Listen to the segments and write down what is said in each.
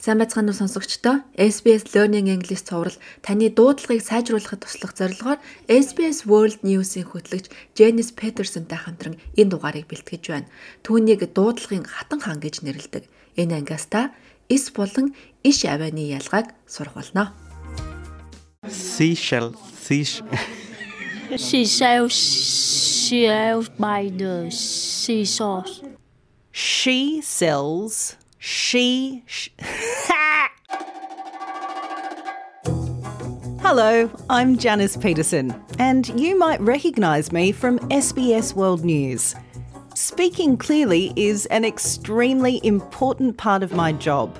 Сайн байцгаана уу сонсогчдоо. SBS Learning English цуврал таны дуудлагыг сайжруулахад туслах зорилгоор SBS World News-ийн хөтлөгч Janice Peterson-тай хамтран энэ дугаарыг бэлтгэж байна. Түүнийг дуудлагын хатан хаан гэж нэрлэдэг. Энэ ангиас та эс болон иш авианы ялгааг сурах болно. Seashell, seashell. She sails, sails by the seashore. She sells. She. Sh- Hello, I'm Janice Petersen, and you might recognise me from SBS World News. Speaking clearly is an extremely important part of my job.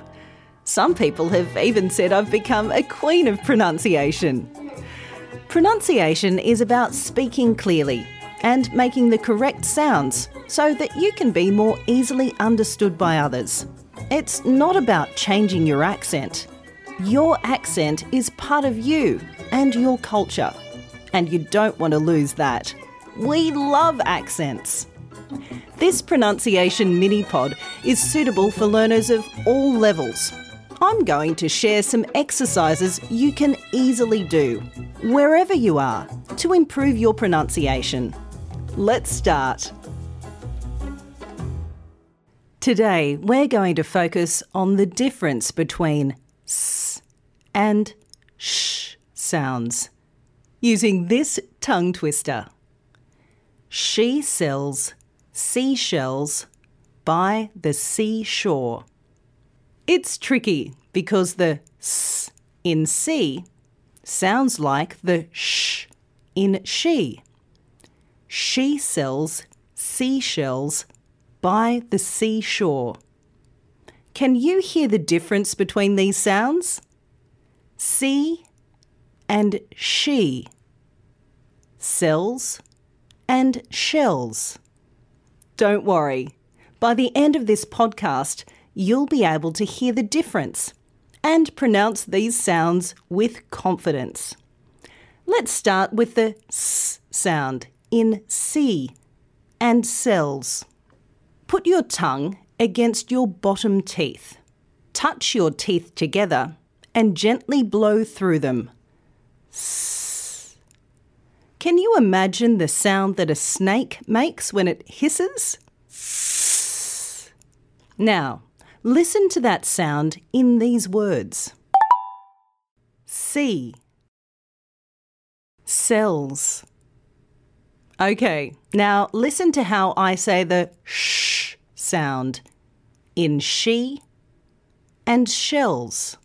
Some people have even said I've become a queen of pronunciation. Pronunciation is about speaking clearly and making the correct sounds so that you can be more easily understood by others. It's not about changing your accent. Your accent is part of you and your culture, and you don't want to lose that. We love accents. This pronunciation mini pod is suitable for learners of all levels. I'm going to share some exercises you can easily do, wherever you are, to improve your pronunciation. Let's start. Today, we're going to focus on the difference between s and sh sounds using this tongue twister. She sells seashells by the seashore. It's tricky because the s in sea sounds like the sh in she. She sells seashells by the seashore. Can you hear the difference between these sounds? See and she. cells and shells. Don't worry. By the end of this podcast, you'll be able to hear the difference and pronounce these sounds with confidence. Let's start with the s sound in see and cells. Put your tongue against your bottom teeth. Touch your teeth together and gently blow through them. Can you imagine the sound that a snake makes when it hisses? Now, listen to that sound in these words see, cells. Okay, now listen to how I say the sh sound in she and shells.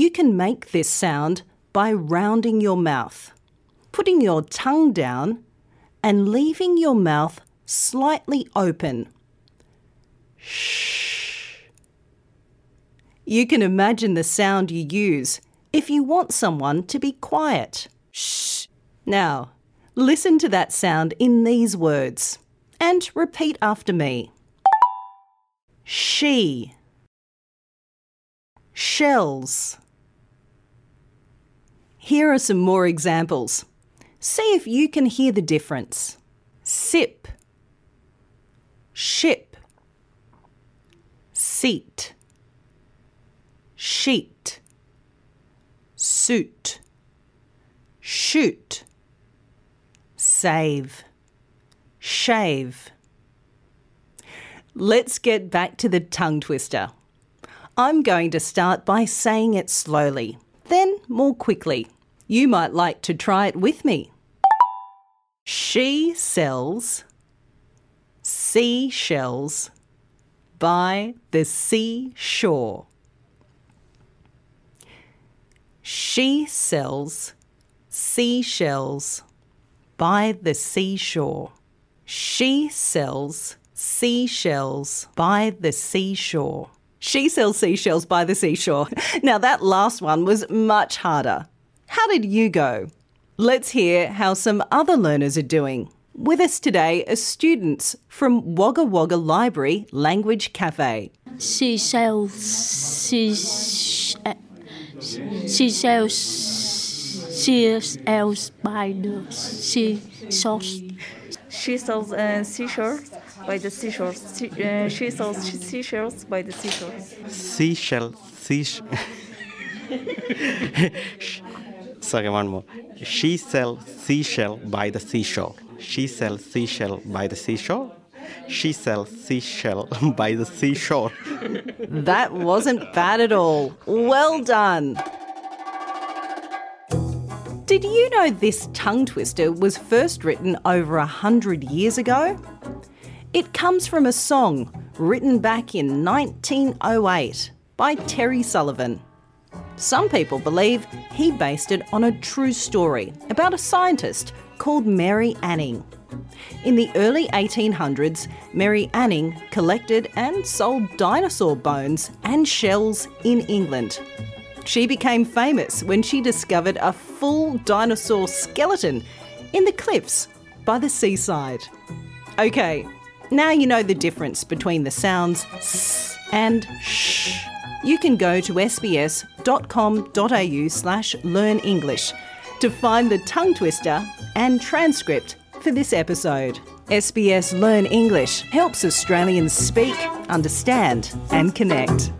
You can make this sound by rounding your mouth, putting your tongue down, and leaving your mouth slightly open. Shh. You can imagine the sound you use if you want someone to be quiet. Shh. Now, listen to that sound in these words and repeat after me. She. Shells. Here are some more examples. See if you can hear the difference. Sip. Ship. Seat. Sheet. Suit. Shoot. Save. Shave. Let's get back to the tongue twister. I'm going to start by saying it slowly, then more quickly. You might like to try it with me. She sells seashells by the seashore. She sells seashells by the seashore. She sells seashells by the seashore. She sells seashells by the seashore. Now, that last one was much harder. How did you go? Let's hear how some other learners are doing. With us today are students from Wagga Wagga Library Language Cafe. She sells, she, she sells, she sells by the seashore. She saw uh, seashells by the seashore. She, uh, she saw seashells by the seashore. Seashell, seashell. Sorry, one more. She sells seashell by the seashore. She sells seashell by the seashore. She sells seashell by the seashore. That wasn't bad at all. Well done. Did you know this tongue twister was first written over a hundred years ago? It comes from a song written back in 1908 by Terry Sullivan. Some people believe he based it on a true story about a scientist called Mary Anning. In the early 1800s, Mary Anning collected and sold dinosaur bones and shells in England. She became famous when she discovered a full dinosaur skeleton in the cliffs by the seaside. Okay, now you know the difference between the sounds s and sh. You can go to sbs.com.au slash learn English to find the tongue twister and transcript for this episode. SBS Learn English helps Australians speak, understand, and connect.